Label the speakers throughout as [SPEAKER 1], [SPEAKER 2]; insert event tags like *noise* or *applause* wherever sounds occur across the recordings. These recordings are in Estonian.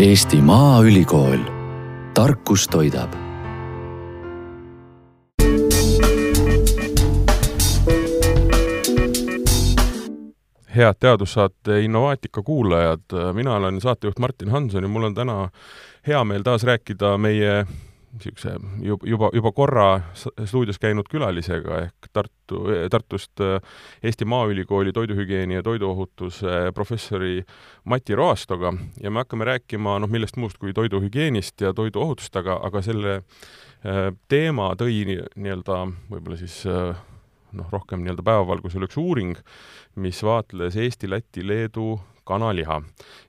[SPEAKER 1] Eesti Maaülikool, tarkus toidab.
[SPEAKER 2] Head teadussaate Innovaatika kuulajad, mina olen saatejuht Martin Hanson ja mul on täna hea meel taas rääkida meie niisuguse juba, juba korra stuudios käinud külalisega ehk Tartu, Tartust Eesti Maaülikooli toiduhügieeni ja toiduohutuse professori Mati Roastoga ja me hakkame rääkima noh, millest muust kui toiduhügieenist ja toiduohutust, aga, aga selle äh, teema tõi nii-öelda võib-olla siis äh, noh, rohkem nii-öelda päevavalgusel üks uuring, mis vaatles Eesti, Läti, Leedu kanaliha.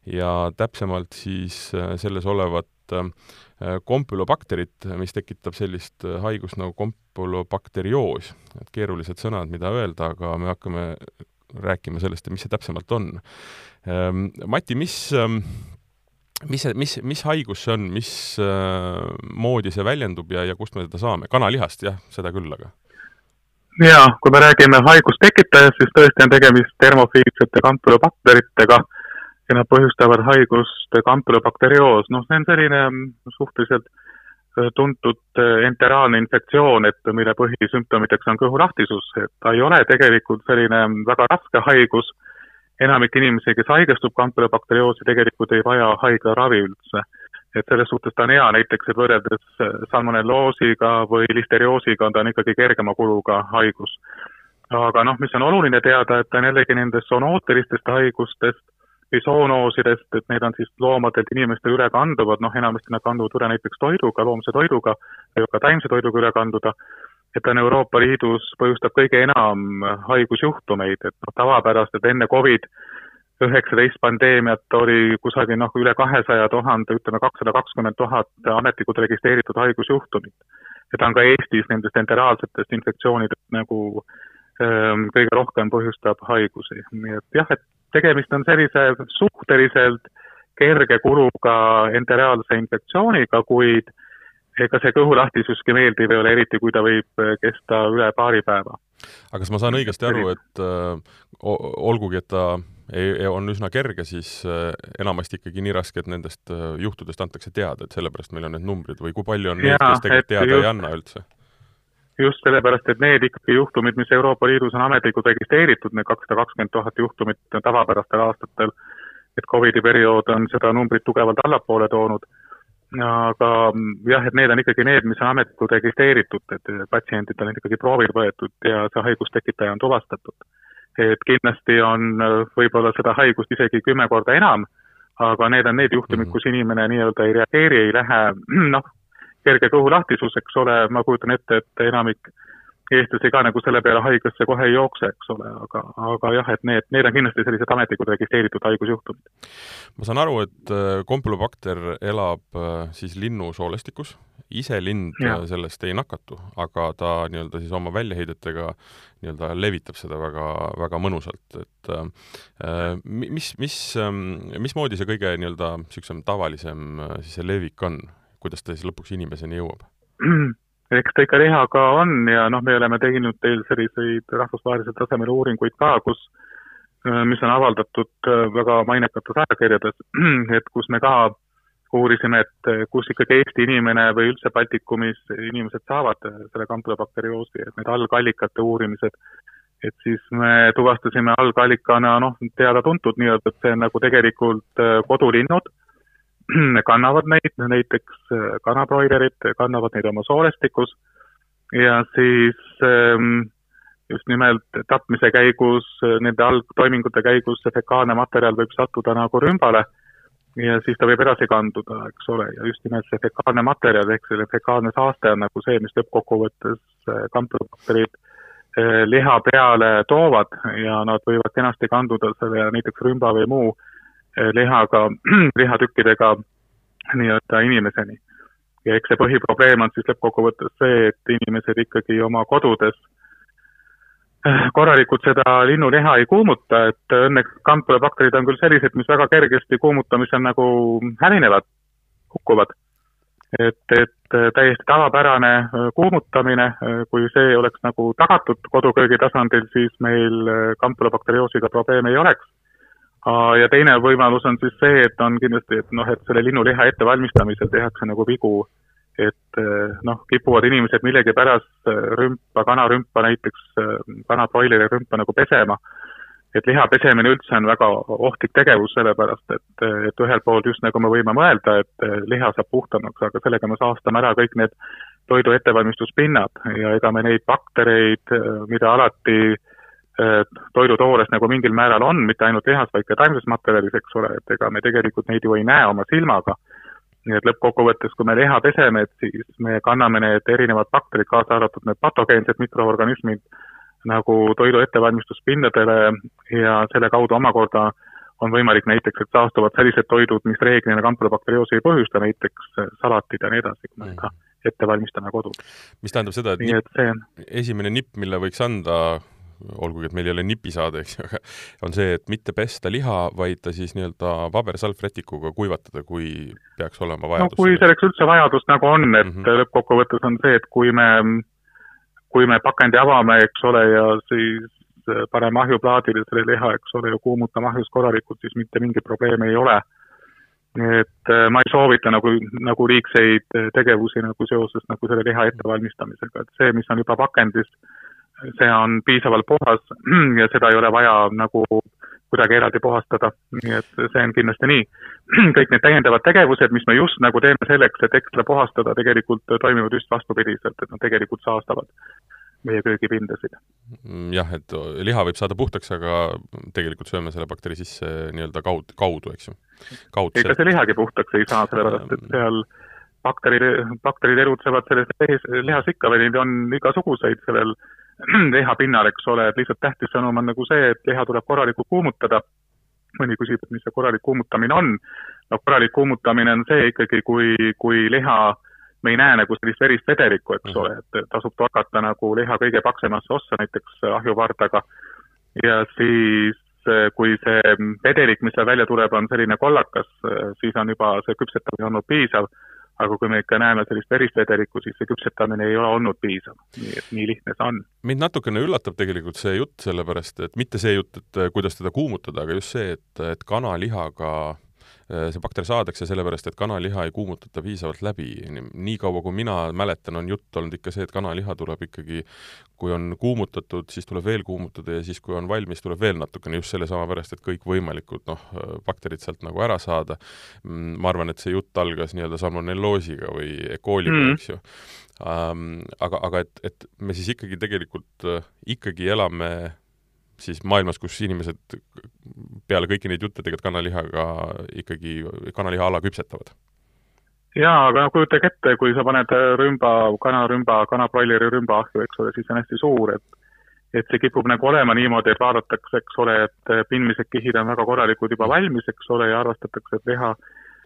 [SPEAKER 2] Ja täpsemalt siis äh, selles olevat äh, kompülobakterit, mis tekitab sellist äh, haigust nagu kompülobakterioos. et keerulised sõnad, mida öelda, aga me hakkame rääkima sellest, mis see täpsemalt on. Ähm, Mati, mis ähm, mis see, mis, mis haigus see on, mis äh, moodi see väljendub ja, ja kust me seda saame? kanalihast, jah, seda küll, aga
[SPEAKER 3] jaa, kui me räägime haigustekitajast, siis tõesti on tegemist termofiilsete kampylobakteritega ja nad põhjustavad haigust kampylobakterioos, noh, see on selline suhteliselt äh, tuntud äh, enteraalne infektsioon, et mille põhisümptomiteks on kõhulahtisus, et ta ei ole tegelikult selline väga raske haigus, enamik inimesi, kes haigestub kampylobakterioosi, tegelikult ei vaja haiglaravi üldse. Et selles suhtes ta on hea, näiteks et võrreldes äh, salmonelloosiga või listerioosiga on ta on ikkagi kergema kuluga haigus. aga noh, mis on oluline teada, et ta on jällegi nendest zoonootilistest haigustest või zoonoosidest, et need on siis loomadelt inimestele üle kanduvad, noh enamasti nad kanduvad üle näiteks toiduga, loomse toiduga, võivad ka taimse toiduga üle kanduda, et ta on Euroopa Liidus, põhjustab kõige enam haigusjuhtumeid, et noh, tavapäraselt enne Covid üheksateist pandeemiat oli kusagil noh, üle kahesaja tuhande, ütleme kakssada kakskümmend tuhat ametlikult registreeritud haigusjuhtumit. ja ta on ka Eestis nendest enteraalsetest infektsioonidest nagu ähm, kõige rohkem põhjustab haigusi, nii et jah, et tegemist on sellise suhteliselt kerge kuluga enteraalse infektsiooniga, kuid ega see kõhulahtisustki meeldiv ei ole, eriti kui ta võib kesta üle paari päeva.
[SPEAKER 2] aga kas ma saan õigesti aru, et äh, olgugi, et ta ei, on üsna kerge, siis äh, enamasti ikkagi nii raske, et nendest äh, juhtudest antakse teada, et sellepärast meil on need numbrid või kui palju on neid, kes tegelikult teada just, ei anna üldse?
[SPEAKER 3] Just sellepärast, et need ikkagi juhtumid, mis Euroopa Liidus on ametlikult registreeritud, need kakssada kakskümmend tuhat juhtumit tavapärastel aastatel, et Covidi periood on seda numbrit tugevalt allapoole toonud, aga jah, et need on ikkagi need, mis on ametlikult registreeritud, et patsientidel on ikkagi proovil võetud ja see haigustekitaja on tuvastatud et kindlasti on äh, võib-olla seda haigust isegi kümme korda enam, aga need on need juhtumid, mhm. kus inimene nii-öelda ei reageeri, ei lähe *clears throat* noh, kerge kõhulahtisus, eks ole, ma kujutan ette, et enamik eestlasi ka nagu selle peale haiglasse kohe ei jookse, eks ole, aga, aga jah, et need, need on kindlasti sellised ametlikult registreeritud haigusjuhtumid.
[SPEAKER 2] ma saan aru, et äh, elab äh, siis linnu soolestikus, ise lind ja. sellest ei nakatu, aga ta nii-öelda siis oma väljaheidetega nii-öelda levitab seda väga, väga mõnusalt, et äh, mis, mis, ähm, mismoodi see kõige nii-öelda niisugusem tavalisem siis see levik on, kuidas ta siis lõpuks inimeseni jõuab? *clears throat*
[SPEAKER 3] eks ta ikka lihaga on ja noh, me oleme teinud teil selliseid rahvusvahelisel tasemel uuringuid ka, kus äh, mis on avaldatud äh, väga mainekates ajakirjades, *clears throat* et kus me ka uurisime, et äh, kus ikkagi Eesti inimene või üldse Baltikumis inimesed saavad selle kampylobakterioosi, et need algallikate uurimised, et siis me tuvastasime algallikana noh, teada-tuntud nii-öelda, et see on nagu tegelikult kodulinnud *clears throat* kannavad neid, näiteks äh, kanabroilerid kannavad neid oma soolestikus. Ja siis ähm, just nimelt tapmise käigus, äh, nende algtoimingute käigus see fekaalne materjal võib sattuda nagu rümbale ja siis ta võib edasi kanduda, eks ole, ja just nimelt see fekaalne materjal ehk selle fekaalne saaste on nagu see, mis lõppkokkuvõttes äh, kampelobakterid liha peale toovad ja nad võivad kenasti kanduda selle näiteks rümba või muu äh, lihaga, *clears throat* lihatükkidega nii-öelda inimeseni. ja eks see põhiprobleem on siis lõppkokkuvõttes see, et inimesed ikkagi oma kodudes eh, korralikult seda linnuliha ei kuumuta, et õnneks kampylobakterid on küll sellised, mis väga kergesti kuumutamisel nagu hävinevad, hukkuvad. et, et täiesti tavapärane kuumutamine, kui see oleks nagu tagatud koduköögi tasandil, siis meil kampylobakterioosiga probleeme ei oleks ja teine võimalus on siis see, et on kindlasti, et noh, et selle linnuliha ettevalmistamisel tehakse nagu vigu, et noh, kipuvad inimesed millegipärast rümpa, kanarümpa näiteks, kanabroileri rümpa nagu pesema. Et liha pesemine üldse on väga ohtlik tegevus, sellepärast et, et ühelt poolt just nagu me võime mõelda, et liha saab puhtamaks, aga sellega me saastame ära kõik need toidu ettevalmistuspinnad. Ja ega me neid baktereid, mida alati toidutoores nagu mingil määral on, mitte ainult lihas, vaid ka taimses materjalis, eks ole, et ega me tegelikult neid ju ei näe oma silmaga. nii et lõppkokkuvõttes, kui me liha peseme, et siis me kanname need erinevad bakterid, kaasa arvatud need patogeensed mikroorganismid, nagu toidu ettevalmistuspindadele ja selle kaudu omakorda on võimalik näiteks, et saastuvad sellised toidud, mis reeglina kampelobakterioosi ei põhjusta, näiteks salatid ja nii edasi, kui me seda ette valmistame kodus.
[SPEAKER 2] mis tähendab seda, et, nipp, et see... esimene nipp, mille võiks anda, olgugi et meil ei ole nipisaade, eks ju, aga on see, et mitte pesta liha, vaid ta siis nii-öelda pabersalvrätikuga kuivatada, kui peaks olema vajadus.
[SPEAKER 3] no kui selleks üldse vajadus nagu on, et mm -hmm. lõppkokkuvõttes on see, et kui me kui me pakendi avame, eks ole, ja siis paneme ahjuplaadile selle liha, eks ole, ja kuumutame ahjus korralikult, siis mitte mingit probleemi ei ole. et äh, ma ei soovita nagu, nagu liigseid äh, tegevusi nagu seoses nagu selle liha ettevalmistamisega, et see, mis on juba pakendis, see on piisavalt puhas *clears throat* ja seda ei ole vaja nagu kuidagi eraldi puhastada, nii et see on kindlasti nii. *clears throat* kõik need täiendavad tegevused, mis me just nagu teeme selleks, et ekstra puhastada, tegelikult toimivad just vastupidiselt, et nad tegelikult saastavad meie köögipindasid.
[SPEAKER 2] Mm, jah, et liha võib saada puhtaks, aga tegelikult sööme selle bakteri sisse nii-öelda kaud, kaudu, eks ju.
[SPEAKER 3] ega see lihagi puhtaks ei saa, sellepärast et seal bakterid, bakterid elutsevad selles lihas ikka veel, neid on igasuguseid sellel *clears throat* lihapinnal, eks ole, et lihtsalt tähtis sõnum on nagu see, et liha tuleb korralikult kuumutada. mõni küsib, et mis see korralik kuumutamine on. no korralik kuumutamine on see ikkagi, kui, kui liha, me ei näe nagu sellist verist vedelikku, eks ole, et tasub torgata nagu liha kõige paksemasse ossa, näiteks ahjuvardaga. ja siis kui see vedelik, mis seal välja tuleb, on selline kollakas, siis on juba see küpsetamine olnud piisav aga kui me ikka näeme sellist veristvedelikku, siis see küpsetamine ei ole olnud piisav. nii et nii lihtne see on.
[SPEAKER 2] mind natukene üllatab tegelikult see jutt, sellepärast et mitte see jutt, et kuidas teda kuumutada, aga just see, et, et kanalihaga see bakter saadakse sellepärast, et kanaliha ei kuumutata piisavalt läbi. nii kaua, kui mina mäletan, on jutt olnud ikka see, et kanaliha tuleb ikkagi, kui on kuumutatud, siis tuleb veel kuumutada ja siis, kui on valmis, tuleb veel natukene just selle sama pärast, et kõikvõimalikud noh, bakterid sealt nagu ära saada. Mm, ma arvan, et see jutt algas nii-öelda salmonelloosiga või E. coli'ga mm., eks ju um,. aga, aga et, et me siis ikkagi tegelikult äh, ikkagi elame siis maailmas, kus inimesed peale kõiki neid jutte tegelikult kanalihaga ikkagi, kanaliha ala küpsetavad?
[SPEAKER 3] jaa, aga no kujutage ette, kui sa paned rümba, kanarümba, kanabroileri rümba ahju, eks ole, siis on hästi suur, et et see kipub nagu olema niimoodi, et vaadatakse, eks ole, et pindmised kihid on väga korralikud juba valmis, eks ole, ja arvestatakse, et liha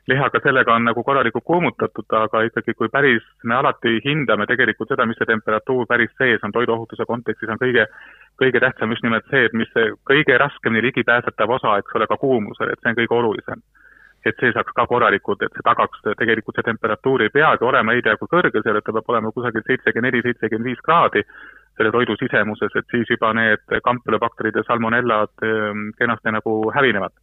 [SPEAKER 3] lihaga sellega on nagu korralikult kuumutatud, aga ikkagi, kui päris, me alati hindame tegelikult seda, mis see temperatuur päris sees on, toiduohutuse kontekstis on kõige, kõige tähtsam just nimelt see, et mis see kõige raskemini ligipääsetav osa, eks ole, ka kuumusel, et see on kõige olulisem. et see saaks ka korralikult, et see tagaks, tegelikult see temperatuur. Ei peagi olema ei tea kui kõrge, seal ta peab olema kusagil seitsekümmend neli, seitsekümmend viis kraadi selle toidu sisemuses, et siis juba need kampelobakterid ja salmonellad ehm, kenasti nagu hävinevad.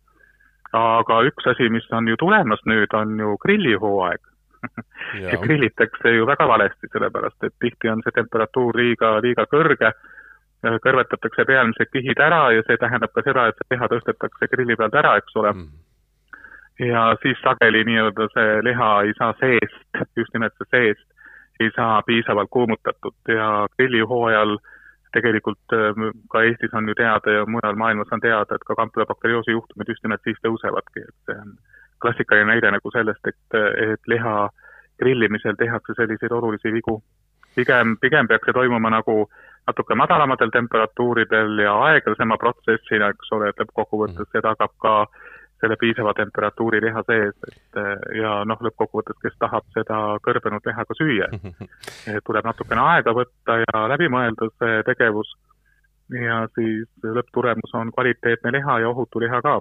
[SPEAKER 3] Aga üks asi, mis on ju tulemas nüüd, on ju grillihooaeg. *laughs* Ja grillitakse ju väga valesti, sellepärast et tihti on see temperatuur liiga, liiga kõrge, kõrvetatakse pealmised kihid ära ja see tähendab ka seda, et see liha tõstetakse grilli pealt ära, eks ole mm. ja siis sageli nii-öelda see liha ei saa seest, just nimelt see seest, ei saa piisavalt kuumutatud ja grillihooajal tegelikult äh, ka Eestis on ju teada ja mujal maailmas on teada, et ka kampelobakterioosi juhtumid just nimelt siis tõusevadki, et see on klassikaline näide nagu sellest, et, et liha grillimisel tehakse selliseid olulisi vigu. Pigem, pigem peaks see toimuma nagu natuke madalamatel temperatuuridel ja aeglasema protsessina, eks ole, et lõppkokkuvõttes see tagab ka selle piisava temperatuuri liha sees, et ja noh, lõppkokkuvõttes, kes tahab seda kõrbenud liha ka süüa, *laughs* et tuleb natukene aega võtta ja läbi mõelda see tegevus. Ja siis lõpptulemus on kvaliteetne liha ja ohutu liha ka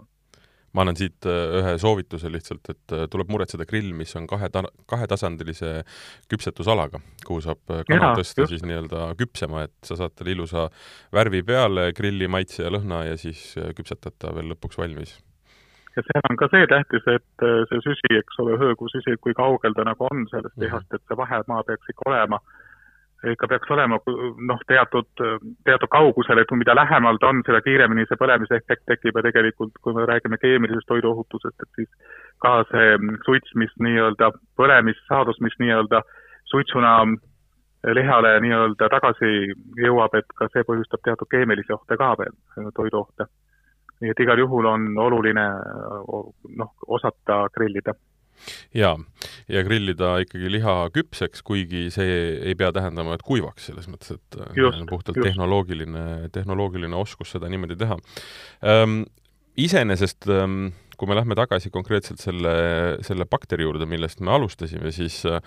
[SPEAKER 2] ma annan siit äh, ühe soovituse lihtsalt, et äh, tuleb muretseda grill, mis on kahe ta-, kahetasandilise küpsetusalaga, kuhu saab äh, kana Jaa, tõsta just. siis nii-öelda küpsema, et sa saad talle ilusa värvi peale, grilli maitse ja lõhna ja siis küpsetad ta veel lõpuks valmis
[SPEAKER 3] ja seal on ka see tähtis, et see süsi, eks ole, hõõgusüsi, et kui kaugel ta nagu on sellest
[SPEAKER 2] Mhm.
[SPEAKER 3] lihast, et see vahemaa peaks ikka olema, ikka peaks olema noh, teatud, teatud kaugusel, et mida lähemal ta on, seda kiiremini see põlemisefekt tekib ja tegelikult, kui me räägime keemilisest toiduohutusest, et siis ka see suits, mis nii-öelda, põlemissaadus, mis nii-öelda suitsuna lihale nii-öelda tagasi jõuab, et ka see põhjustab teatud keemilisi ohte ka veel, toiduohte. nii et igal juhul on oluline noh, osata grillida.
[SPEAKER 2] Jaa, ja grillida ikkagi liha küpseks, kuigi see ei pea tähendama, et kuivaks, selles mõttes, et just, puhtalt just. tehnoloogiline, tehnoloogiline oskus seda niimoodi teha ähm,. Iseenesest ähm, kui me lähme tagasi konkreetselt selle, selle bakteri juurde, millest me alustasime, siis äh,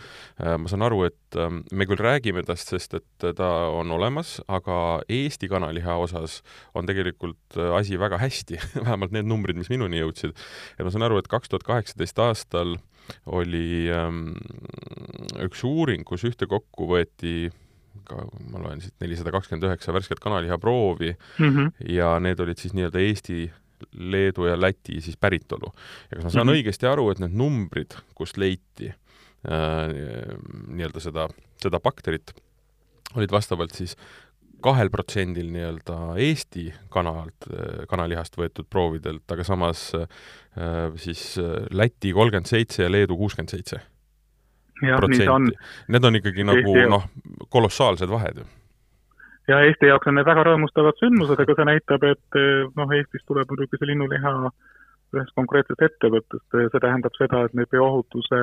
[SPEAKER 2] ma saan aru, et äh, me küll räägime tast, sest et ta on olemas, aga Eesti kanaliha osas on tegelikult asi väga hästi *laughs* vähemalt need numbrid, mis minuni jõudsid. ja ma saan aru, et kaks tuhat kaheksateist aastal oli ähm, üks uuring, kus ühtekokku võeti ka ma loen siit nelisada kakskümmend üheksa värsket kanaliha proovi mm -hmm. ja need olid siis nii-öelda Eesti Leedu ja Läti siis päritolu. ja kas ma saan mm -hmm. õigesti aru, et need numbrid, kust leiti äh, nii-öelda seda, seda bakterit, olid vastavalt siis kahel protsendil nii-öelda Eesti kanalt, kanalihast võetud proovidelt, aga samas äh, siis Läti kolmkümmend seitse ja Leedu kuuskümmend seitse protsenti. Need on ikkagi nagu noh, kolossaalsed vahed ju
[SPEAKER 3] ja Eesti jaoks on need väga rõõmustavad sündmused, aga see näitab, et noh, Eestis tuleb muidugi see linnuliha ühest konkreetsest ettevõttest see tähendab seda, et need bioohutuse,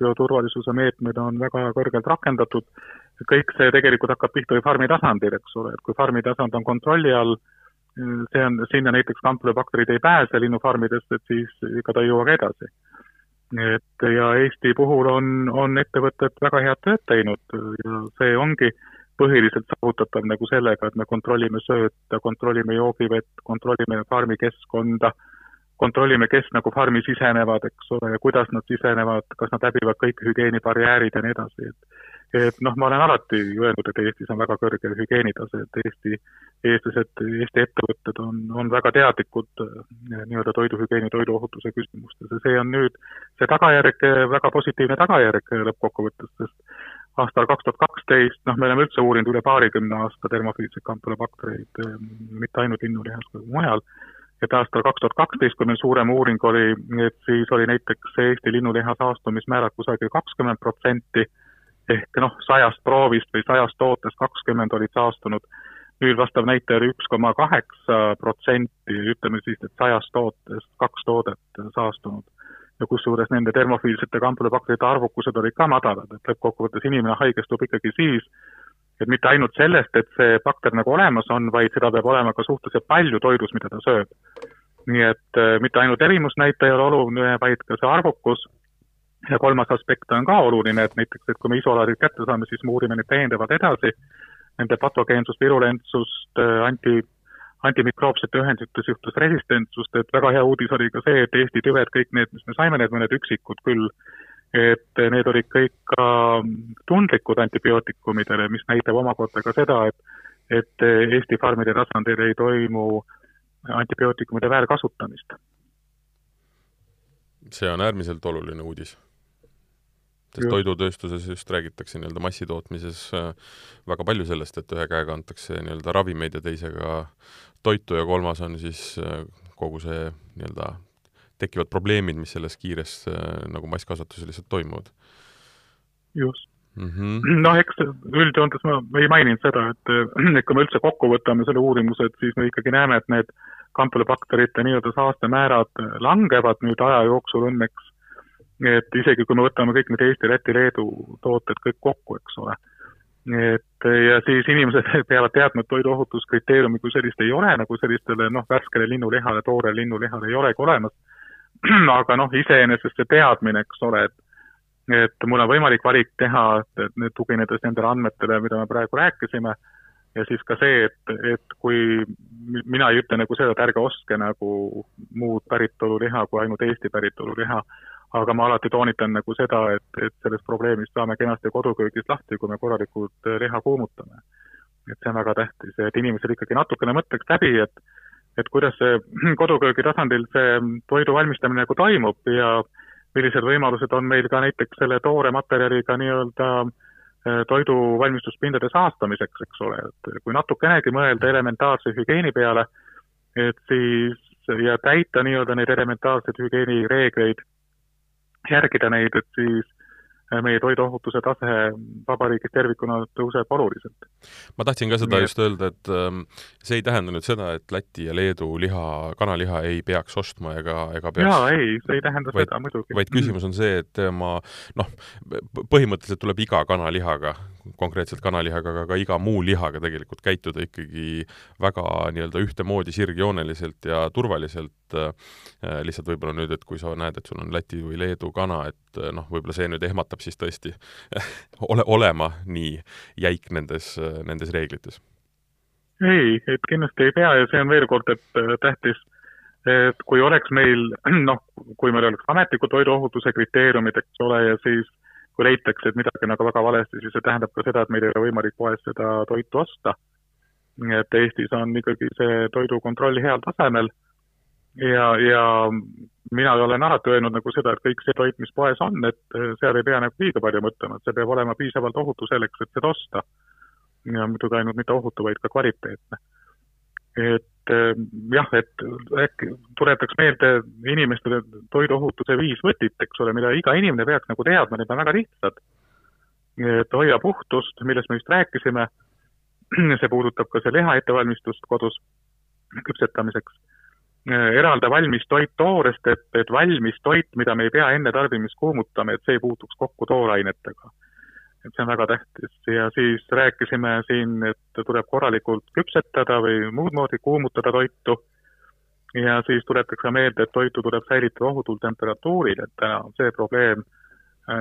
[SPEAKER 3] bioturvalisuse meetmed on väga kõrgelt rakendatud. kõik see tegelikult hakkab pihta ju farmi tasandil, eks ole, et kui farmi tasand on kontrolli all, see on, sinna näiteks kampülobakterid ei pääse linnufarmidest, et siis ega ta ei jõua ka edasi. et ja Eesti puhul on, on ettevõtted väga head tööd teinud ja see ongi põhiliselt saavutatav nagu sellega, et me kontrollime sööta, kontrollime joogivett, kontrollime farmi keskkonda, kontrollime, kes nagu farmi sisenevad, eks ole, ja kuidas nad sisenevad, kas nad läbivad kõik hügieenibarjäärid ja nii edasi, et et noh, ma olen alati öelnud, et Eestis on väga kõrge hügieenitase, et Eesti, eestlased, Eesti ettevõtted on, on väga teadlikud nii-öelda toiduhügieeni, toiduohutuse küsimustes ja see on nüüd see tagajärg, väga positiivne tagajärg lõppkokkuvõttes, sest aastal kaks tuhat kaksteist, noh, me oleme üldse uurinud üle paarikümne aasta termofiilseid kampülobaktereid, mitte ainult linnulihas, vaid mujal, et aastal kaks tuhat kaksteist, kui meil suurem uuring oli, et siis oli näiteks Eesti linnuliha saastumismäärad kusagil kakskümmend protsenti, ehk noh, sajast proovist või sajast tootest kakskümmend olid saastunud, nüüd vastav näitaja oli üks koma kaheksa protsenti, ütleme siis, et sajast tootest kaks toodet saastunud ja kusjuures nende termofiilsete kampülobakterite arvukused olid ka madalad, et lõppkokkuvõttes inimene haigestub ikkagi siis, et mitte ainult sellest, et see bakter nagu olemas on, vaid seda peab olema ka suhteliselt palju toidus, mida ta sööb. nii et äh, mitte ainult erimusnäitaja ei ole oluline, vaid ka see arvukus. Ja kolmas aspekt on ka oluline, et näiteks, et kui me isolaadid kätte saame, siis me uurime neid täiendavalt edasi, nende patogeensust, virulentsust, anti, antimikroopsete ühendite suhtes resistentsust, et väga hea uudis oli ka see, et Eesti tüved, kõik need, mis me saime, need mõned üksikud küll, et need olid kõik ka tundlikud antibiootikumidele, mis näitab omakorda ka seda, et et Eesti farmide tasandil ei toimu antibiootikumide väärkasutamist.
[SPEAKER 2] see on äärmiselt oluline uudis sest Juh. toidutööstuses just räägitakse nii-öelda massitootmises väga palju sellest, et ühe käega antakse nii-öelda ravimeid ja teisega toitu ja kolmas on siis kogu see nii-öelda tekivad probleemid, mis selles kiires nagu masskasvatuses lihtsalt toimuvad.
[SPEAKER 3] just mm -hmm.. noh, eks üldjoontes ma ei maininud seda, et, kui me üldse kokku võtame selle uurimuse, et siis me ikkagi näeme, et need kampülobakterite nii-öelda saastemäärad langevad nüüd aja jooksul õnneks et isegi kui me võtame kõik need Eesti, Läti, Leedu tooted kõik kokku, eks ole, et ja siis inimesed *laughs* peavad teadma, et toiduohutuskriteeriumi kui sellist ei ole, nagu sellistele noh, värskele linnulihale, toorele linnulihale ei olegi olemas, *clears throat* aga noh, iseenesest see teadmine, eks ole, et et mul on võimalik valik teha, et nüüd tuginedes nendele andmetele, mida me praegu rääkisime, ja siis ka see, et, et kui mina ei ütle nagu seda, et ärge ostke nagu muud päritolu liha kui ainult Eesti päritolu liha, aga ma alati toonitan nagu seda, et, et sellest probleemist saame kenasti koduköögis lahti, kui me korralikult liha kuumutame. et see on väga tähtis, et inimesed ikkagi natukene mõtleks läbi, et et kuidas see *clears throat* koduköögi tasandil see toidu valmistamine nagu toimub ja millised võimalused on meil ka näiteks selle toore materjaliga nii-öelda äh, toidu valmistuspindade saastamiseks, eks ole, et kui natukenegi mõelda elementaarse hügieeni peale, et siis ja täita nii-öelda neid elementaarseid hügieenireegleid, järgida neid, et siis meie toiduohutuse tase vabariigis tervikuna tõuseb oluliselt.
[SPEAKER 2] ma tahtsin ka seda Nii, just öelda, et ähm, see ei tähenda nüüd seda, et Läti ja Leedu liha, kanaliha ei peaks ostma ega, ega peaks
[SPEAKER 3] jaa, ei, see ei tähenda vaid, seda muidugi.
[SPEAKER 2] vaid küsimus on see, et ma noh, põhimõtteliselt tuleb iga kanalihaga konkreetselt kanalihaga, aga ka iga muu lihaga tegelikult käituda ikkagi väga nii-öelda ühtemoodi, sirgjooneliselt ja turvaliselt, äh, lihtsalt võib-olla nüüd, et kui sa näed, et sul on Läti või Leedu kana, et äh, noh, võib-olla see nüüd ehmatab siis tõesti *laughs* ole, olema nii jäik nendes, nendes reeglites?
[SPEAKER 3] ei, et kindlasti ei pea ja see on veel kord, et äh, tähtis, et kui oleks meil *clears throat* noh, kui meil oleks ametliku toiduohutuse kriteeriumid, eks ole, ja siis kui leitakse, et midagi on aga väga valesti, siis see tähendab ka seda, et meil ei ole võimalik poest seda toitu osta. nii et Eestis on ikkagi see toidukontroll heal tasemel ja, ja mina olen alati öelnud nagu seda, et kõik see toit, mis poes on, et seal ei pea nagu liiga palju mõtlema, et see peab olema piisavalt ohutu selleks, et seda osta. ja muidugi ainult mitte ohutu, vaid ka kvaliteetne. et Eh, jah, et äkki tuletaks meelde inimestele toiduohutuse viis võtit, eks ole, mida iga inimene peaks nagu teadma, need on väga lihtsad. et hoia puhtust, millest me just rääkisime, *clears throat* see puudutab ka see liha ettevalmistust kodus küpsetamiseks. Eh, eralda valmis toit toorest, et, et valmis toit, mida me ei pea enne tarbimist kuumutama, et see ei puutuks kokku toorainetega et see on väga tähtis. Ja siis rääkisime siin, et tuleb korralikult küpsetada või muud moodi kuumutada toitu. ja siis tuletakse meelde, et toitu tuleb säilitada ohutul temperatuuril, et täna on see probleem,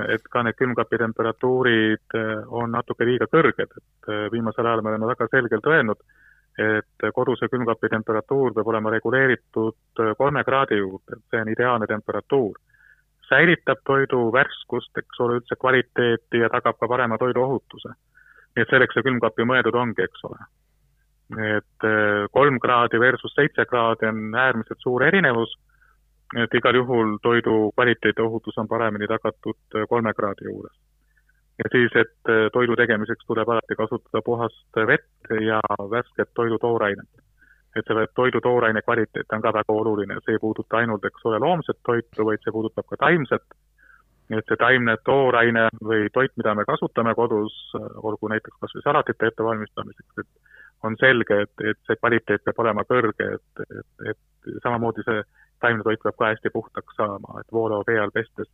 [SPEAKER 3] et ka need külmkapi temperatuurid on natuke liiga kõrged, et viimasel ajal me oleme väga selgelt öelnud, et koduse külmkapi temperatuur peab olema reguleeritud kolme kraadi juurde, et see on ideaalne temperatuur säilitab toidu värskust, eks ole, üldse kvaliteeti ja tagab ka parema toiduohutuse. nii et selleks see külmkapp ju mõeldud ongi, eks ole. et eh, kolm kraadi versus seitse kraadi on äärmiselt suur erinevus, et igal juhul toidu kvaliteet ja ohutus on paremini tagatud eh, kolme kraadi juures. ja siis, et eh, toidu tegemiseks tuleb alati kasutada puhast vett ja värsket toidu toorainet et toidu tooraine kvaliteet on ka väga oluline, see ei puuduta ainult, eks ole, loomset toitu, vaid see puudutab ka taimset. et see taimne tooraine või toit, mida me kasutame kodus, olgu näiteks kas või salatite ettevalmistamiseks, et on selge, et, et see kvaliteet peab olema kõrge, et, et, et samamoodi see taimne toit peab ka hästi puhtaks saama, et voolava vee all pestes.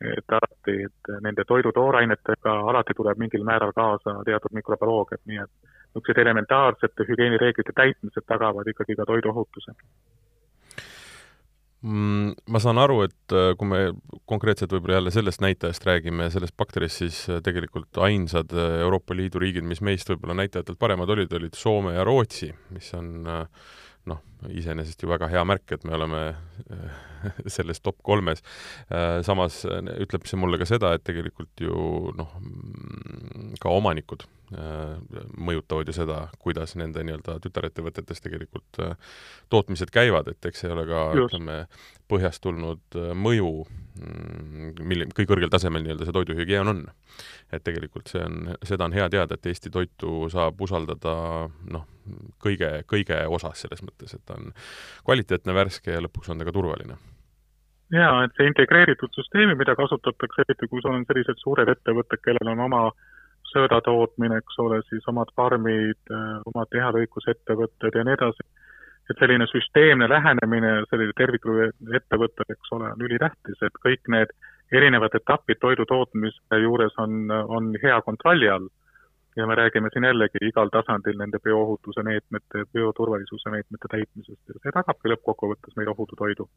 [SPEAKER 3] et alati, et nende toidu toorainetega alati tuleb mingil määral kaasa teatud mikrobioloogiat, nii et niisugused elementaarsete hügieenireeglite täitmised tagavad ikkagi ka toiduohutuse.
[SPEAKER 2] Mm, ma saan aru, et äh, kui me konkreetselt võib-olla jälle sellest näitajast räägime, sellest bakterist, siis äh, tegelikult ainsad äh, Euroopa Liidu riigid, mis meist võib-olla näitajatelt paremad olid, olid Soome ja Rootsi, mis on noh, iseenesest ju väga hea märk, et me oleme *laughs* selles top kolmes. samas ütleb see mulle ka seda, et tegelikult ju noh, mm, ka omanikud Äh, mõjutavad ju seda, kuidas nende nii-öelda tütarettevõtetes tegelikult äh, tootmised käivad, et eks see ole ka ütleme, põhjast tulnud äh, mõju, mm, mille, kui kõrgel tasemel nii-öelda see toiduhügieen on. et tegelikult see on, seda on hea teada, et Eesti toitu saab usaldada noh, kõige, kõige osas selles mõttes, et ta on kvaliteetne, värske ja lõpuks on ta ka turvaline
[SPEAKER 3] jaa, et see integreeritud süsteemi, mida kasutatakse, eriti kui sul on sellised suured ettevõtted, kellel on oma äh, sööda tootmine, eks ole, siis omad farmid, omad lihalõikusettevõtted ja nii edasi. et selline süsteemne lähenemine sellele terviklikule ettevõttele, eks ole, on ülitähtis, et kõik need erinevad etapid toidu tootmise juures on, on hea kontrolli all. Ja me räägime siin jällegi igal tasandil nende bioohutuse meetmete, bioturvalisuse meetmete täitmisest. Ja see tagabki lõppkokkuvõttes meile ohutu toidu.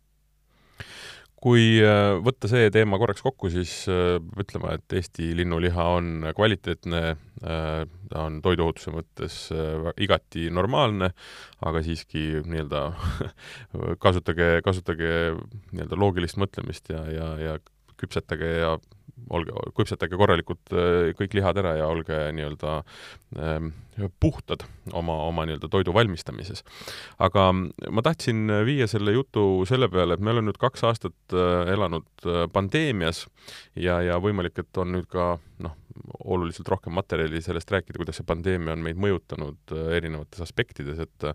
[SPEAKER 2] Kui äh, võtta see teema korraks kokku, siis äh, ütlema, et Eesti linnuliha on kvaliteetne, äh, ta on toiduohutuse mõttes igati normaalne, aga siiski nii-öelda *laughs* kasutage, kasutage nii-öelda loogilist mõtlemist ja, ja, ja küpsetage ja olge, küpsetage korralikult äh, kõik lihad ära ja olge nii-öelda ähm, puhtad oma, oma nii-öelda toidu valmistamises. aga ma tahtsin viia selle jutu selle peale, et me oleme nüüd kaks aastat äh, elanud äh, pandeemias ja, ja võimalik, et on nüüd ka noh, oluliselt rohkem materjali sellest rääkida, kuidas see pandeemia on meid mõjutanud erinevates aspektides, et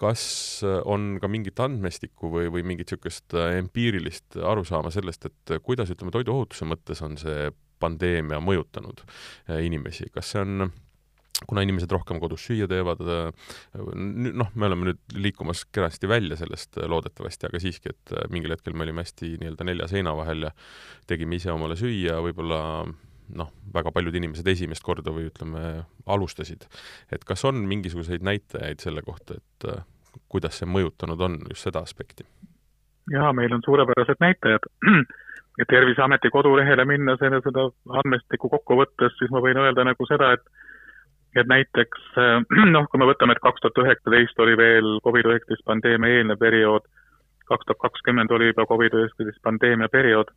[SPEAKER 2] kas on ka mingit andmestikku või, või mingit niisugust empiirilist arusaama sellest, et kuidas, ütleme, toiduohutuse mõttes on see pandeemia mõjutanud äh, inimesi, kas see on kuna inimesed rohkem kodus süüa teevad, äh, noh, me oleme nüüd liikumas kenasti välja sellest äh, loodetavasti, aga siiski, et mingil hetkel me olime hästi nii-öelda nelja seina vahel ja tegime ise omale süüa, võib-olla noh, väga paljud inimesed esimest korda või ütleme, alustasid. et kas on mingisuguseid näitajaid selle kohta, et kuidas see mõjutanud on just seda aspekti?
[SPEAKER 3] jaa, meil on suurepärased näitajad *clears throat* ja Terviseameti kodulehele minna selle, seda andmestikku kokku võttes, siis ma võin öelda nagu seda, et et näiteks *clears throat* noh, kui me võtame, et kaks tuhat üheksateist oli veel Covid-19 pandeemia eelne periood, kaks tuhat kakskümmend oli juba Covid-19 pandeemia periood,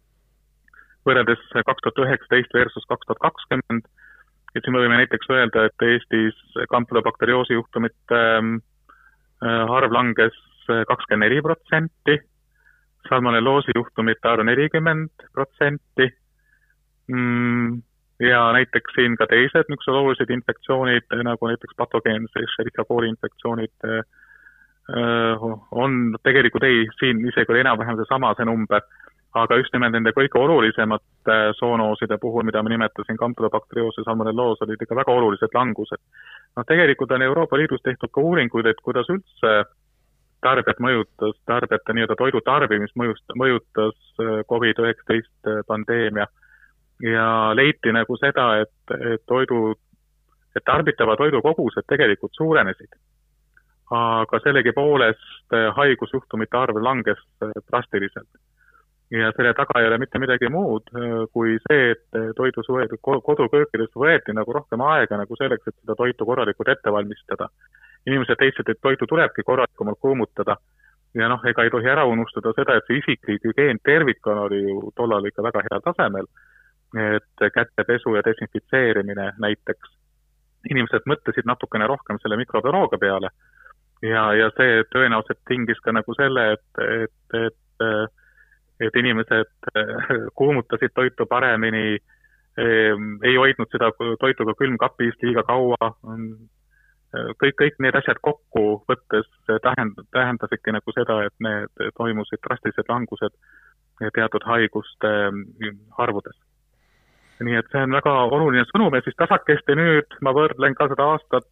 [SPEAKER 3] võrreldes kaks tuhat üheksateist versus kaks tuhat kakskümmend, et siin me võime näiteks öelda, et Eestis kampylobakterioosi juhtumite äh, arv langes kakskümmend neli protsenti. Salmonelloosi juhtumite arv nelikümmend protsenti. Mm, ja näiteks siin ka teised niisugused olulised infektsioonid, nagu näiteks patogeense Escherichia coli infektsioonid äh, on tegelikult ei, siin isegi oli enam-vähem seesama, see number, aga just nimelt nende kõige olulisemate zoonooside puhul, mida ma nimetasin, kampylobakterioos ja salmonelloos, olid ikka väga olulised langused. noh, tegelikult on Euroopa Liidus tehtud ka uuringuid, et kuidas üldse tarbijat mõjutas, tarbijate nii-öelda toidu tarbimist mõjust, mõjutas äh, Covid-19 äh, pandeemia. ja leiti nagu seda, et, et toidu, et tarbitava toidu kogused tegelikult suurenesid. aga sellegipoolest äh, haigusjuhtumite arv langes drastiliselt. Ja selle taga ei ole mitte midagi muud kui see, et toidus võetud, koduköökides võeti nagu rohkem aega nagu selleks, et seda toitu korralikult ette valmistada. Inimesed leidsid, et toitu tulebki korralikumalt kuumutada. Ja noh, ega ei tohi ära unustada seda, et see isiklik hügieen tervikuna oli ju tollal ikka väga heal tasemel, et kätepesu ja desinfitseerimine näiteks. inimesed mõtlesid natukene rohkem selle mikrobioloogia peale. Ja, ja see tõenäoliselt tingis ka nagu selle, et, et, et et inimesed kuumutasid toitu paremini, ei hoidnud seda toitu ka külmkapis liiga kaua, kõik, kõik need asjad kokku võttes tähend-, tähendasidki nagu seda, et need toimusid drastilised langused teatud haiguste mm, arvudes. nii et see on väga oluline sõnum ja siis tasakesti nüüd ma võrdlen ka seda aastat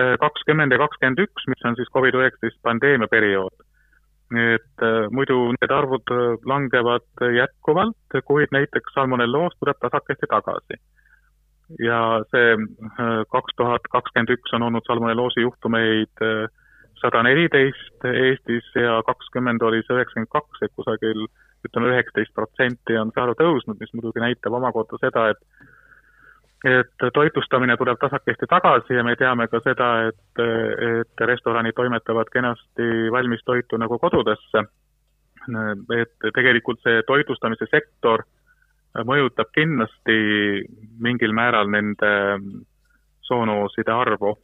[SPEAKER 3] eh, kakskümmend ja kakskümmend üks, mis on siis Covid-19 pandeemia periood. Et eh, muidu need arvud eh, langevad jätkuvalt, kuid näiteks salmonelloos tuleb tasakesti tagasi. Ja see äh, kaks tuhat kakskümmend üks on olnud salmonelloosi juhtumeid äh, sada neliteist Eestis ja kakskümmend oli see üheksakümmend kaks, et kusagil ütleme, üheksateist protsenti on see arv tõusnud, mis muidugi näitab omakorda seda, et et toitlustamine tuleb tasakesti tagasi ja me teame ka seda, et, et restoranid toimetavad kenasti valmis toitu nagu kodudesse. et tegelikult see toitlustamise sektor mõjutab kindlasti mingil määral nende zoonooside arvu,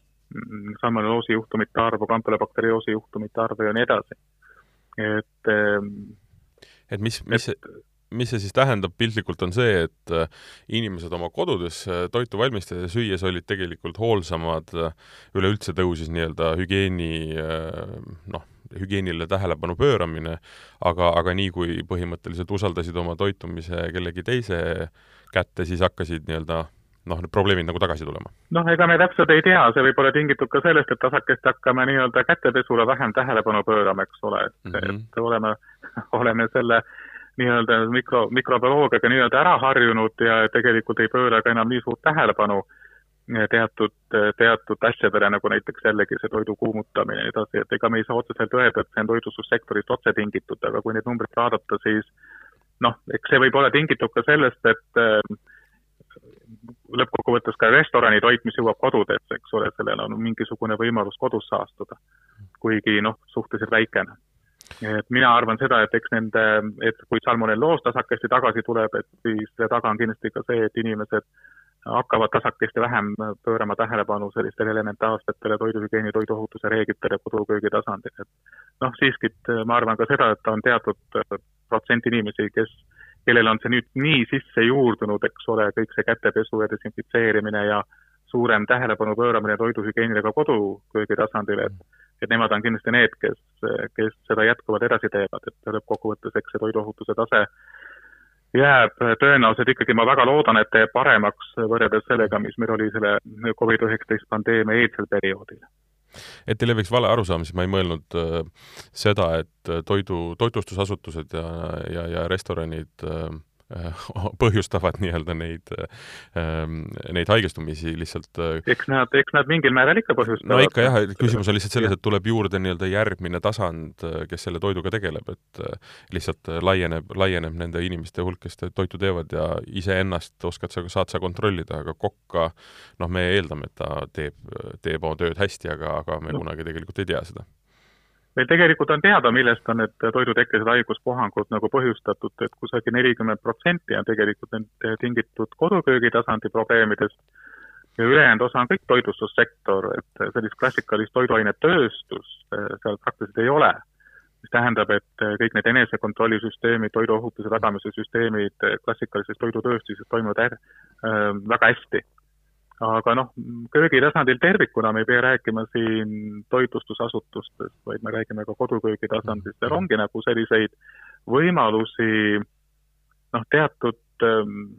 [SPEAKER 3] salmonelloosi juhtumite arvu, kampylobakterioosi juhtumite arvu ja nii edasi. et
[SPEAKER 2] et mis, mis see, mis see siis tähendab piltlikult, on see, et äh, inimesed oma kodudes äh, toitu valmistades ja süües olid tegelikult hoolsamad, äh, üleüldse tõusis nii-öelda hügieeni noh, hügieenile tähelepanu pööramine, aga, aga nii, kui põhimõtteliselt usaldasid oma toitumise kellegi teise kätte, siis hakkasid nii-öelda noh, need probleemid nagu tagasi tulema?
[SPEAKER 3] noh, ega me täpselt ei tea, see võib olla tingitud ka sellest, et tasakesti hakkame nii-öelda kätepesule vähem tähelepanu pöörama, eks ole, et mm, -hmm. et oleme, *laughs* oleme selle nii-öelda mikro, mikrobioloogiaga nii-öelda ära harjunud ja tegelikult ei pööra ka enam nii suurt tähelepanu teatud, teatud asjadele, nagu näiteks jällegi see toidu kuumutamine ja nii edasi, et ega me ei saa otseselt öelda, et see on toitlustussektorist otse tingitud, aga kui neid numbreid vaadata, siis noh, eks see võib olla tingitud ka sellest, et äh, lõppkokkuvõttes ka restorani toit, mis jõuab kodudesse, eks ole, sellel on mingisugune võimalus kodus saastuda, kuigi noh, suhteliselt väikene et mina arvan seda, et eks nende, et kui salmonelloos tasakesti tagasi tuleb, et siis selle taga on kindlasti ka see, et inimesed hakkavad tasakesti vähem pöörama tähelepanu sellistele elementaarsetele toiduhügieeni, toiduohutuse reeglitele koduköögi tasandil, et noh, siiski ma arvan ka seda, et on teatud protsent inimesi, kes, kellel on see nüüd nii sisse juurdunud, eks ole, kõik see kätepesu ja desinfitseerimine ja suurem tähelepanu pööramine toiduhügieenile ka koduköögi tasandil, et et nemad on kindlasti need, kes, kes seda jätkuvalt edasi teevad, et lõppkokkuvõttes eks see toiduohutuse tase jääb tõenäoliselt ikkagi, ma väga loodan, et teeb paremaks võrreldes sellega, mis meil oli selle Covid-19 pandeemia eelsel perioodil.
[SPEAKER 2] Et ei leviks vale arusaam, siis ma ei mõelnud äh, seda, et toidu, toitlustusasutused ja, ja, ja restoranid äh, Äh, *laughs* põhjustavad nii-öelda neid, ähm, neid haigestumisi lihtsalt.
[SPEAKER 3] Äh, eks nad, eks nad mingil määral ikka põhjustavad.
[SPEAKER 2] no ikka jah, küsimus on lihtsalt selles, et tuleb juurde nii-öelda järgmine tasand, äh, kes selle toiduga tegeleb, et lihtsalt laieneb, laieneb nende inimeste hulk, kes toitu teevad ja iseennast oskad sa, saad sa kontrollida, aga kokka noh, me eeldame, et ta teeb, teeb oma tööd hästi, aga, aga me no. kunagi tegelikult ei tea seda
[SPEAKER 3] meil tegelikult on teada, millest on need toidutekkelised haiguspuhangud nagu põhjustatud, et kusagil nelikümmend protsenti on tegelikult need tingitud koduköögi tasandi probleemidest ja ülejäänud osa on kõik toitlustussektor, et sellist klassikalist toiduainetööstust eh, seal praktiliselt ei ole. mis tähendab, et kõik need enesekontrollisüsteemid, toiduohutuse tagamise süsteemid klassikalises toidutööstuses toimuvad äh, väga hästi aga noh, köögi tasandil tervikuna me ei pea rääkima siin toitlustusasutustest, vaid me räägime ka koduköögi tasandist, seal ongi nagu selliseid võimalusi noh, teatud ähm,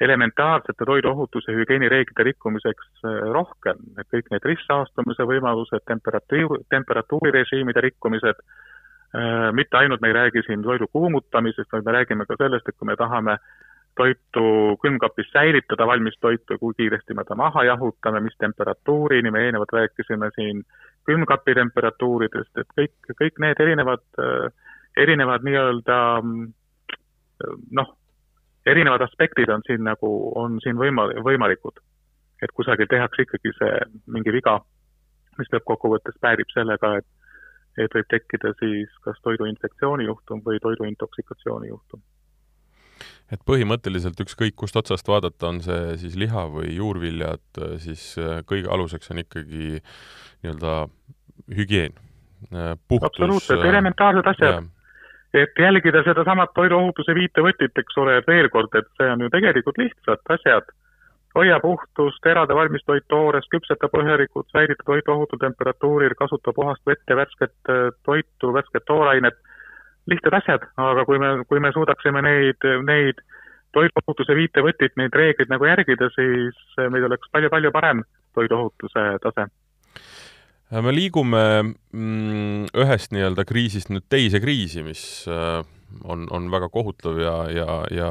[SPEAKER 3] elementaarsete toiduohutuse hügieenireeglite rikkumiseks äh, rohkem, et kõik need ristsaastumise võimalused, temperatuur, temperatuurirežiimide rikkumised äh,, mitte ainult me ei räägi siin toidu kuumutamisest, vaid me räägime ka sellest, et kui me tahame äh, toitu külmkapis säilitada, valmis toitu, kui kiiresti me ta maha jahutame, mis temperatuurini, me eelnevalt rääkisime siin külmkapi temperatuuridest, et kõik, kõik need erinevad, erinevad nii-öelda noh, erinevad aspektid on siin nagu, on siin võima-, võimalikud. et kusagil tehakse ikkagi see mingi viga, mis lõppkokkuvõttes päärib sellega, et et võib tekkida siis kas toiduinfektsiooni juhtum või toiduintoksikatsiooni juhtum
[SPEAKER 2] et põhimõtteliselt ükskõik kust otsast vaadata, on see siis liha või juurviljad, siis äh, kõige aluseks on ikkagi nii-öelda hügieen,
[SPEAKER 3] äh, puhtus. absoluutselt, äh, elementaarsed asjad. et jälgida sedasamat toiduohutuse viitevõtit, eks ole, et veel kord, et see on ju tegelikult lihtsad asjad. hoia puhtust, terade valmistoit toores, küpseta põhjalikult, säilita toitu ohutul temperatuuril, kasuta puhast vett ja värsket toitu, värsket toorainet lihtsad asjad, aga kui me, kui me suudaksime neid, neid toiduohutuse viitevõtit, neid reegleid nagu järgida, siis meil oleks palju-palju parem toiduohutuse tase
[SPEAKER 2] me liigume mm, ühest nii-öelda kriisist nüüd teise kriisi, mis äh, on, on väga kohutav ja, ja, ja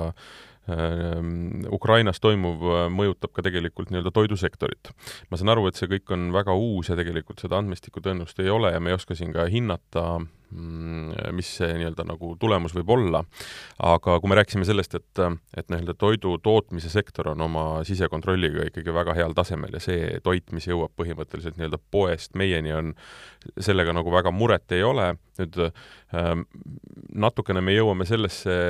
[SPEAKER 2] Ehm, Ukrainas toimuv äh, mõjutab ka tegelikult nii-öelda toidusektorit. ma saan aru, et see kõik on väga uus ja tegelikult seda andmestikku tõenäoliselt ei ole ja me ei oska siin ka hinnata, mm, mis see nii-öelda nagu tulemus võib olla, aga kui me rääkisime sellest, et, et nii-öelda toidu tootmise sektor on oma sisekontrolliga ikkagi väga heal tasemel ja see toit, mis jõuab põhimõtteliselt nii-öelda poest meieni, on, sellega nagu väga muret ei ole, nüüd ähm, natukene me jõuame sellesse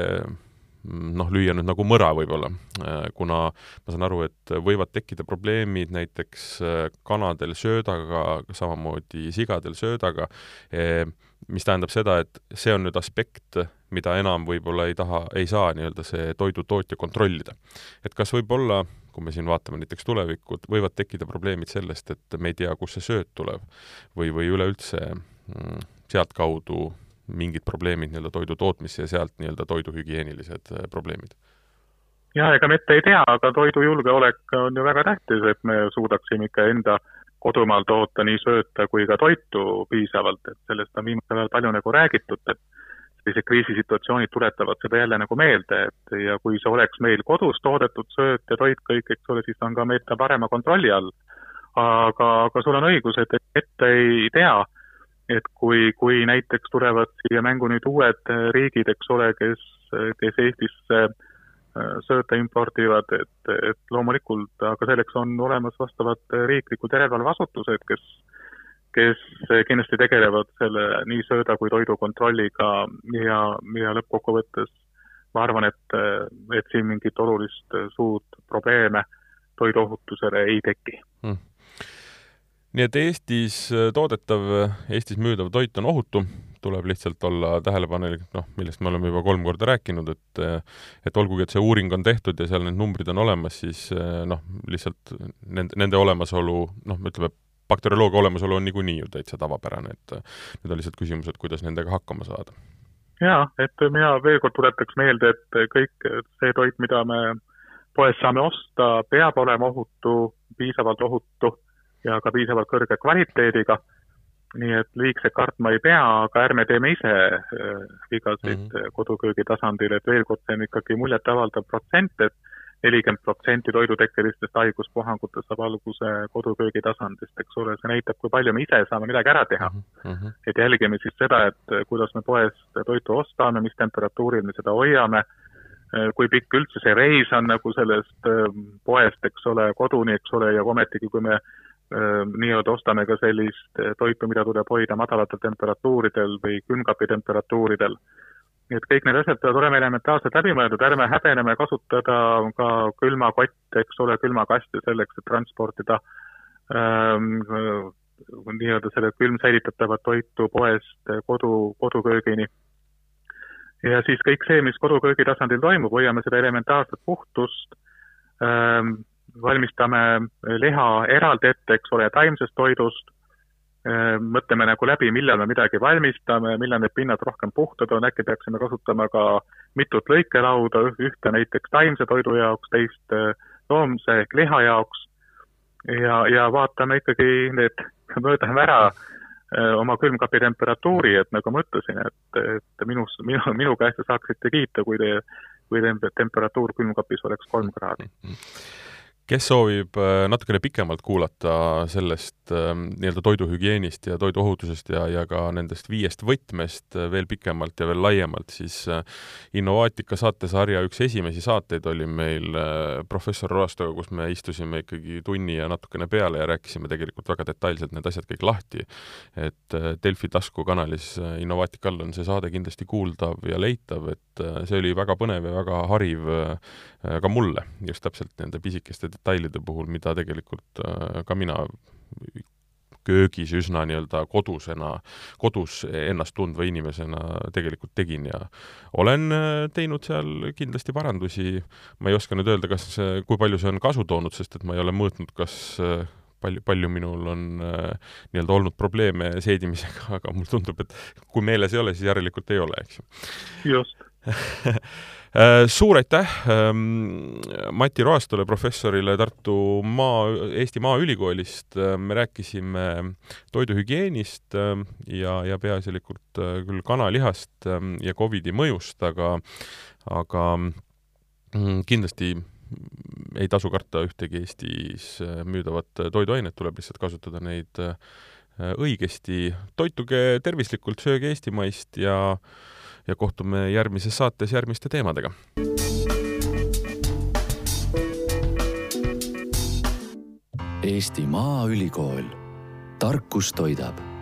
[SPEAKER 2] noh, lüüa nüüd nagu mõra võib-olla, äh, kuna ma saan aru, et võivad tekkida probleemid näiteks äh, kanadel söödaga, samamoodi sigadel söödaga, e, mis tähendab seda, et see on nüüd aspekt, mida enam võib-olla ei taha, ei saa nii-öelda see toidutootja kontrollida. et kas võib olla, kui me siin vaatame näiteks tulevikku, võivad tekkida probleemid sellest, et me ei tea, kust see sööt tuleb või, või üleüldse mm, sealtkaudu mingid probleemid nii-öelda toidu tootmisse ja sealt nii-öelda toiduhügieenilised äh, probleemid?
[SPEAKER 3] jah, ega me ette ei tea, aga toidujulgeolek on ju väga tähtis, et me suudaksime ikka enda kodumaal toota nii sööta kui ka toitu piisavalt, et sellest on viimasel ajal palju nagu räägitud, et sellised kriisisituatsioonid tuletavad seda jälle nagu meelde, et ja kui see oleks meil kodus toodetud sööt ja toit kõik, eks ole, siis on ka meil ta parema kontrolli all. aga, aga sul on õigus, et ette ei tea et kui, kui näiteks tulevad siia mängu nüüd uued riigid, eks ole, kes, kes Eestisse äh, sööta impordivad, et, et loomulikult, aga selleks on olemas vastavad riiklikud järelevalveasutused, kes, kes kindlasti tegelevad selle nii sööda kui toidu kontrolliga ja, ja lõppkokkuvõttes ma arvan, et, et siin mingit olulist suurt probleeme toiduohutusele ei teki hmm.
[SPEAKER 2] Nii et Eestis toodetav, Eestis müüdav toit on ohutu, tuleb lihtsalt olla tähelepanelik, noh, millest me oleme juba kolm korda rääkinud, et et olgugi, et see uuring on tehtud ja seal need numbrid on olemas, siis noh, lihtsalt nende, nende olemasolu, noh, ütleme, bakterioloogia olemasolu on niikuinii ju täitsa tavapärane, et nüüd on lihtsalt küsimus, et kuidas nendega hakkama saada.
[SPEAKER 3] jaa, et mina veel kord tuletaks meelde, et kõik see toit, mida me poes saame osta, peab olema ohutu, piisavalt ohutu ja ka piisavalt kõrge kvaliteediga. nii et liigselt kartma ei pea, aga ärme teeme ise äh, vigasid mm -hmm. koduköögi tasandil, et veel kord, see on ikkagi muljetavaldav protsent, et nelikümmend protsenti toidutekkelistest haiguspuhangutest saab alguse koduköögi tasandist, eks ole, see näitab, kui palju me ise saame midagi ära teha mm. -hmm. et jälgime siis seda, et kuidas me poest toitu ostame, mis temperatuuril me seda hoiame, kui pikk üldse see reis on nagu sellest ähm, poest, eks ole, koduni, eks ole, ja ometigi, kui me nii-öelda ostame ka sellist toitu, mida tuleb hoida madalatel temperatuuridel või külmkapi temperatuuridel nii et kõik need asjad peavad olema elementaarselt läbi mõeldud, ärme häbeneme kasutada ka külmakotte, eks ole, külmakasti selleks, et transportida ähm, nii-öelda selle külmsäilitatavat toitu poest kodu, koduköögini. ja siis kõik see, mis koduköögi tasandil toimub, hoiame seda elementaarset puhtust ähm,, valmistame liha eraldi ette, eks ole, taimsest toidust. Äh, mõtleme nagu läbi, millal me midagi valmistame, millal need pinnad rohkem puhtad on, äkki peaksime kasutama ka mitut lõikelauda, ühte näiteks taimse toidu jaoks, teist äh, loomse ehk liha jaoks. Ja, ja vaatame ikkagi need, mõõdame ära äh, oma külmkapi temperatuuri, et nagu ma ütlesin, et, et minus, minu, minu käest te saaksite kiita, kui te, kui temperatuur külmkapis oleks kolm kraadi
[SPEAKER 2] kes soovib äh, natukene pikemalt kuulata sellest ähm, nii-öelda toiduhügieenist ja toiduohutusest ja, ja ka nendest viiest võtmest äh, veel pikemalt ja veel laiemalt, siis äh, Innovaatika saatesarja üks esimesi saateid oli meil professor Roastoga, kus me istusime ikkagi tunni ja natukene peale ja rääkisime tegelikult väga detailselt need asjad kõik lahti. et Delfi taskukanalis Innovaatika all on see saade kindlasti kuuldav ja leitav, et see oli väga põnev ja väga hariv ka mulle, just täpselt nende pisikeste detailide puhul, mida tegelikult äh, ka mina köögis üsna nii-öelda kodusena, kodus ennast tundva inimesena tegelikult tegin ja olen äh, teinud seal kindlasti parandusi, ma ei oska nüüd öelda, kas, kui palju see on kasu toonud, sest et ma ei ole mõõtnud, kas äh, palju, palju minul on äh, nii-öelda olnud probleeme seedimisega, *laughs* aga mulle tundub, et kui meeles ei ole, siis järelikult ei ole, eks ju.
[SPEAKER 3] just
[SPEAKER 2] Äh, *laughs* suur aitäh ähm, Mati Roastole, professorile Tartu Maa, Eesti Maaülikoolist. Äh, me rääkisime toiduhügieenist ähm, ja, ja peaasjalikult äh, küll kanalihast ähm, ja Covidi mõjust, aga, aga mm, kindlasti ei tasu karta ühtegi Eestis müüdavat toiduainet, tuleb lihtsalt kasutada neid õigesti. toituge tervislikult, sööge eestimaist ja äh, ja kohtume järgmises saates järgmiste teemadega.
[SPEAKER 1] Eesti Maaülikool, tarkus toidab